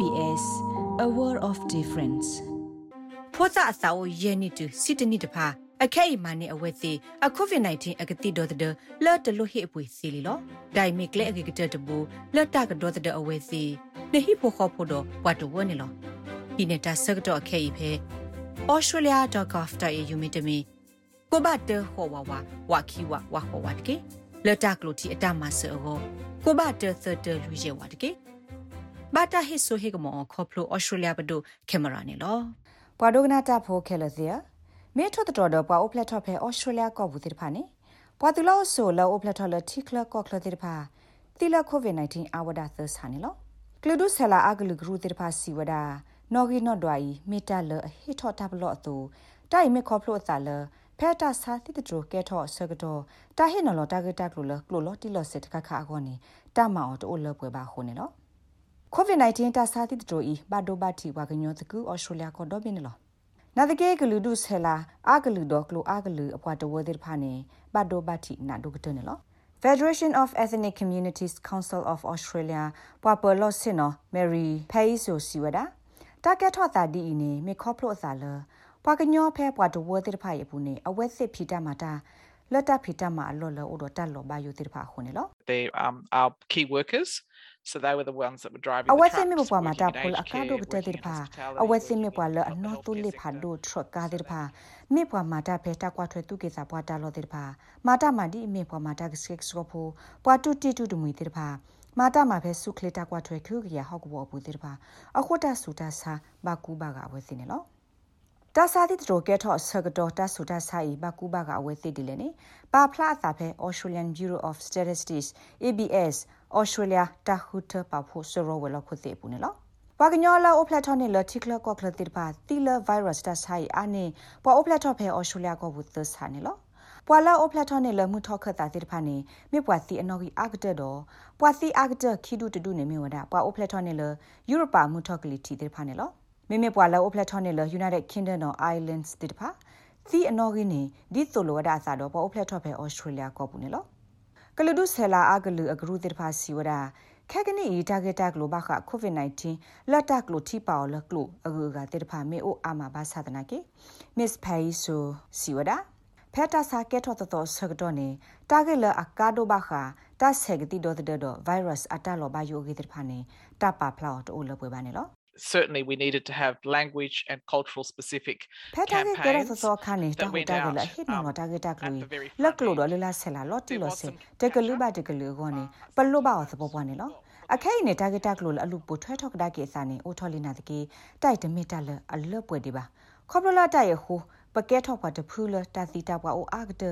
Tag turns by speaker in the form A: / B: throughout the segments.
A: SBS a world of difference
B: ဖောတာအစာအိုယေနီတူစီတနီတဖာအခဲအီမာနေအဝဲစီအကိုဗစ် -19 အကတိဒေါ်တဲ့လော်တလို့ဟိအပွေစီလီလောဒိုင်မီကလေအကကတတဘူလော်တာကဒေါ်တဲ့အဝဲစီနေဟိဖိုခေါ်ဖို့တော့ဝတ်တဝနေလောဒီနေတာဆက်တော့အခဲအဖဲ australia.gov.au မီတမီကိုဘတ်တဟောဝဝဝခီဝဝဟောဝတ်ကေလော်တာကလိုတီအတမဆောကိုဘတ်တသတလူရဲဝတ်ကေ ဘာတာဟိဆိုဟေကမောခေါပလို australia ဘဒိုကင်မရာနေလော
A: ပွာဒိုဂနာတာဖိုခဲလစီယာမေထောတတော်တော့ပွာအိုပလက်ထော့ဖဲ australia ကောဘူးတိဖာနေပွာတူလောဆိုလောအိုပလက်ထော့လတိကလကောကလတိဖာတီလကိုဗစ် -19 အဝဒါသဆာနေလောကလူဒုဆလာအဂလူဂရုတိဖာစီဝဒါနော်ဂီနော်ဒွာဤမီတာလဟီထော့တပ်လော့သူတိုင်မေခေါပလိုအသာလဖဲတာစာတိတတရကဲထော့ဆကတော့တာဟိနော်လောတာဂက်တာကလိုလကလိုလော်တီလော်စစ်ခခါခေါနေတာမောင်တိုလောပွဲပါခုန်နေလော COVID-19 ta sa ti to i ba do ba ti wa gnyo tku Australia ko do bin lo na de ke glu du sela a glu do klo a glu apwa to wo de pha ne ba do ba ti na do gte ne lo Federation of Ethnic Communities Council of Australia ပွာပလော့စင်နော် Mary Pay ဆိုစီဝဒတာကက်ထော့တာဒီနေမေခေါပလို့အစာလပွာကညောဖဲပွာတဝဲတဲ့ဖာရပူနေအဝဲစစ်ဖီတမတာလက်တဖီတမအလော်လောအိုတော့တက်လောဘာယုတဲ့ဖာခုနေလော
C: They um are key workers so they were the ones that were driving
A: အဝဲစင်းမြပွားမှာတာဖုလအကာဒိုကတဲ့တဲ့ဖာအဝဲစင်းမြပွားလအနော်တူလိဖာဒိုထရကာတဲ့ဖာမြပွားမှာတာဖဲတာကွာထွဲသူကေစာပွားတာလောတဲ့ဖာမာတာမာဒီမြပွားမှာတာကစကစကဖိုပွားတူတီတူဒမွေတဲ့ဖာမာတာမှာဖဲစုခလတာကွာထွဲခုကရဟောက်ဘောဘူးတဲ့ဖာအခွတ်တာဆူတာစာဘာကူဘာကအဝဲစင်းနော်တာစာတိတိုကဲထော့ဆကတော့တာဆူတာဆိုင်ဘကူဘာကအဝဲသိတယ်လေနေပါဖလာသာဖဲ Australian Bureau of Statistics ABS Australia တာဟူတပါဖို့ဆရောဝဲလောက်ခုသိပူနေလောပကညောလာအိုပလက်ထော်နဲ့လတိကလကောကလတိပါတီလဗိုင်းရပ်စ်တာဆိုင်အနေပေါ်အိုပလက်ထော်ဖဲ Australia ကိုဘူးသဆာနေလောပွာလာအိုပလက်ထော်နဲ့လမှုထောက်ခတ်တာတိဖာနေမြပွာစီအနော်ကြီးအာဂတက်တော့ပွာစီအာဂတက်ခီဒုတဒုနေမြဝဒပွာအိုပလက်ထော်နဲ့လယူရိုပါမှုထောက်ကလီတီတိဖာနေလောမေမေပွာလာအိုပလက်ထော်နဲ့လ United Kingdom of Islands တိဖာသီအနော်ကြီးနေဒီဆိုလိုဝဒအစားတော့ပွာအိုပလက်ထော်ဖဲ Australia ကိုဘူးနေလော ကလူဒုဆလာအကလူအဂရုတေဖာစီဝဒခက်ကနီတာဂက်တာဂလိုဘာခကိုဗစ် -19 လက်တက်လိုတီပါလကလိုအဂူကတေဖာမေအိုအာမဘာသာဒနာကေမစ်ဖိုင်ဆိုစီဝဒဖက်တာစာကက်ထော်တော်ဆကတော့နေတာဂက်လအကာဒိုဘာခတာဆက်ကတိဒေါ်တဲ့ဒေါ်ဗိုင်းရပ်စ်အတလောဘာယိုဂေတေဖာနေတာပါဖလောက်တိုလပွဲပါနေလော
C: certainly we needed to have language and cultural specific
A: campaigns so khane ta ko ta la hit no ta ge ta klu lak lo do la se la lo ti lo se te ke lu ba te ke lu go ne pa lo ba so bo bwa ne lo အခိုင်နဲ့တာဂက်တက်လို့အလူပိုထွဲထောက်ဒါကေစာနေအိုထော်လီနာတကေတိုက်တမီတလအလပွဲဒီပါခေါပလလာတိုက်ရဟိုပကဲထောက်ပါတဖူးလတာစီတာပွားအိုအာဂတ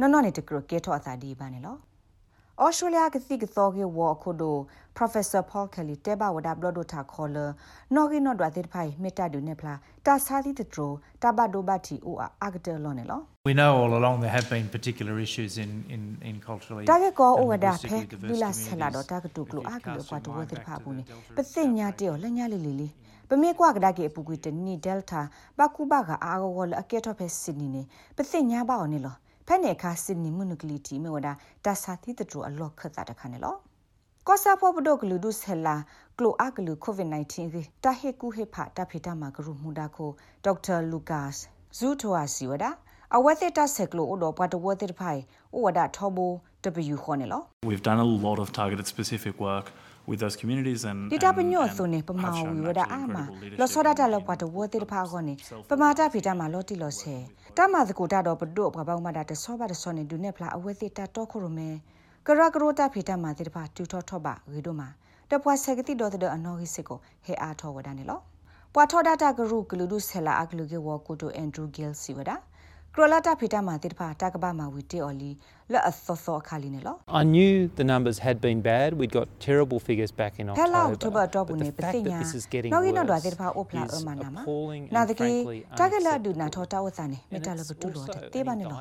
A: နော်နော်နေတကရကဲထောက်အသာဒီပါနေလော ဩစတြေးလျကတိကသောကေဝအခုဒို Professor Paul Kelly တဲဘဝဒဘလဒိုတာခေါ်လနော်ဂီနော်ဒွာတိဖိုင်မေတာဒုနေဖလာတာစာတိတထရိုတဘဒိုဘတီအိုအာဂတလောနေလော
D: We know all along there have been particular issues in in in culturally.
A: တာကေကောဝဒါဖဲလူလာဆလာတော့တာကတူကလိုအာကလိုကွာတဝတိဖာဘူးနေပစိညာတေော်လညာလီလီလီပမေကွာကဒါကေပူကွီတနီဒယ်တာဘကူဘကအာဂဝလအကေတော့ဖဲစင်နီနေပစိညာပါအောင်နေလော ဖက်နေခါစင်နီမုနကလီတီမေဝဒတာစာတိတထရိုအလော့ခတ်တာတခါနေလောကောစာဖောပဒိုကလူဒုဆဟလာကလိုအကလူကိုဗစ် -19 ကတာဟေကူဟေဖာတာဖေတာမာဂရုမူဒါကိုဒေါက်တာလူကာစ်ဇူတိုအာစီဝဒါအဝဲသက်တာဆက်ကလိုအိုတော့ပတ်တဝဲသက်ဖိုင်အိုဝဒါထောဘူ W ခေါ်နေလော
E: We've done a lot of targeted specific work with those communities and
A: ဒီတာပညော့ဆိုနေပမာဝီဝဒအာမလောစောဒတာလောက်ပတ်တဝဲသက်ဖာခေါ်နေပမာတာဖေတာမာလောတိလောဆဲတာမာသကိုတာတော့ပဒုဘဘောင်မတာတဆောပါတဆောနေဒုနေဖလာအဝဲသက်တာတော့ခေါ်ရမဲကရကရိုတာဖေတာမာတိတဖာတူထောထောပါရီတို့မှာတပွားဆက်ကတိတော်တဲ့အနော်ကြီးစစ်ကိုဟဲအားထောဝဒနေလောပွာထောဒတာဂရုကလူဒုဆလာအကလူကေဝကိုတိုအန်ဒရူဂီလ်စီဝဒါ ကရလာတာဖေတာမာတိတဖာတာကဘာမာဝီတေအော်လီလက်အသောသောအခါလီနေလော
F: I knew the numbers had been bad we'd got terrible figures back in October
A: ဟဲလာအောက်တိုဘာတော့ဘူးနေပစိညာနော်ကီနော်ဒွာတေတဖာအိုဖလာအမနာမနာတကီတာကလာဒူနာထောတာဝသနေမေတ္တာလဘတူလောတေးပါနေလော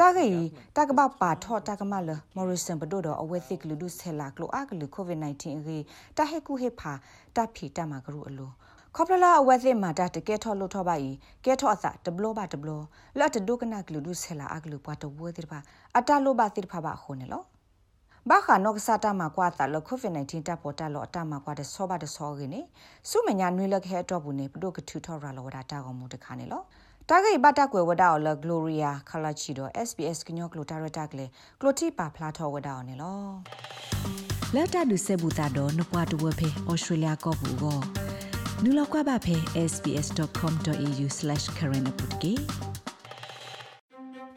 A: တာကီတာကဘာပါထောတာကမလမော်ရီဆန်ဘဒိုတော့အဝဲသိကလူဒုဆဲလာကလိုအကလူကိုဗစ် -19 ရေတာဟေကူဟေဖာတာဖီတာမာဂရုအလို ခေါပလလာအဝဲစစ်မှာတာတကဲထော်လို့ထော်ပါဤကဲထော်အစတဘလဘတဘလလတ်ဒုကနာကလူဒုဆဲလာအကလူပွားတဝဲတိပါအတလိုပါတိဖာပါခုန်နော်ဘာခါနော့ကစားတာမှာကွာတာလကိုဗစ် -19 တပ်ပေါ်တာလောအတမှာကွာတဲ့ဆောပါတဲ့ဆောရင်းနေစုမညာနွေလက်ခဲတော့ဘူးနေပဒုကထူထော်ရလောဝတာတာကောင်မူတခါနေလောတာဂိဘတာကွယ်ဝဒါအော်လဂလိုရီယာခလာချီတော့ SBS ကညောကလိုတာရတာကလေကလိုတီပါဖလာထော်ဝဒါအော်နေလောလက်တာဒုဆေဘူတာတော့နပွားတဝဖေဩစတြေးလျကောဘူးကော နူလောက်ကွာပါဖေ sbs.com.au/current ပုတ်ကေ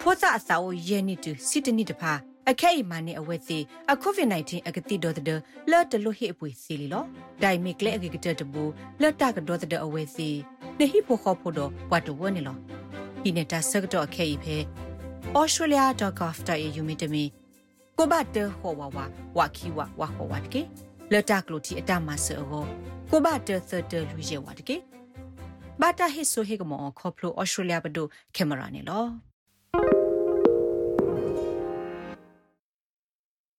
B: ဖောစာအစာကိုယဲနေတူစစ်တနိတဖာအခဲအမနဲ့အဝဲစီအကိုဗစ် -19 အကတိတော်တဲ့လော်တလို့ဟိအပွေစီလီလောဒိုင်မီကလေအကကတတဘူလော်တာကတော့တဲ့အဝဲစီနေဟိဖို့ခေါ်ဖို့တော့ဘတ်တဝနေလောဒီနေတာစကတော့အခဲဤဖဲ australia.gov.au မြတမီကိုဘတ်တဟောဝဝဝခီဝဝဟောဝတ်ကေ လော်တာကလိုတီအတမဆောကိုဘတ်တသတလူရဲဝတ်ကေဘာတာဟိဆိုဟေကမောခေါပလို australia ဘဒိုကင်မရာနေလော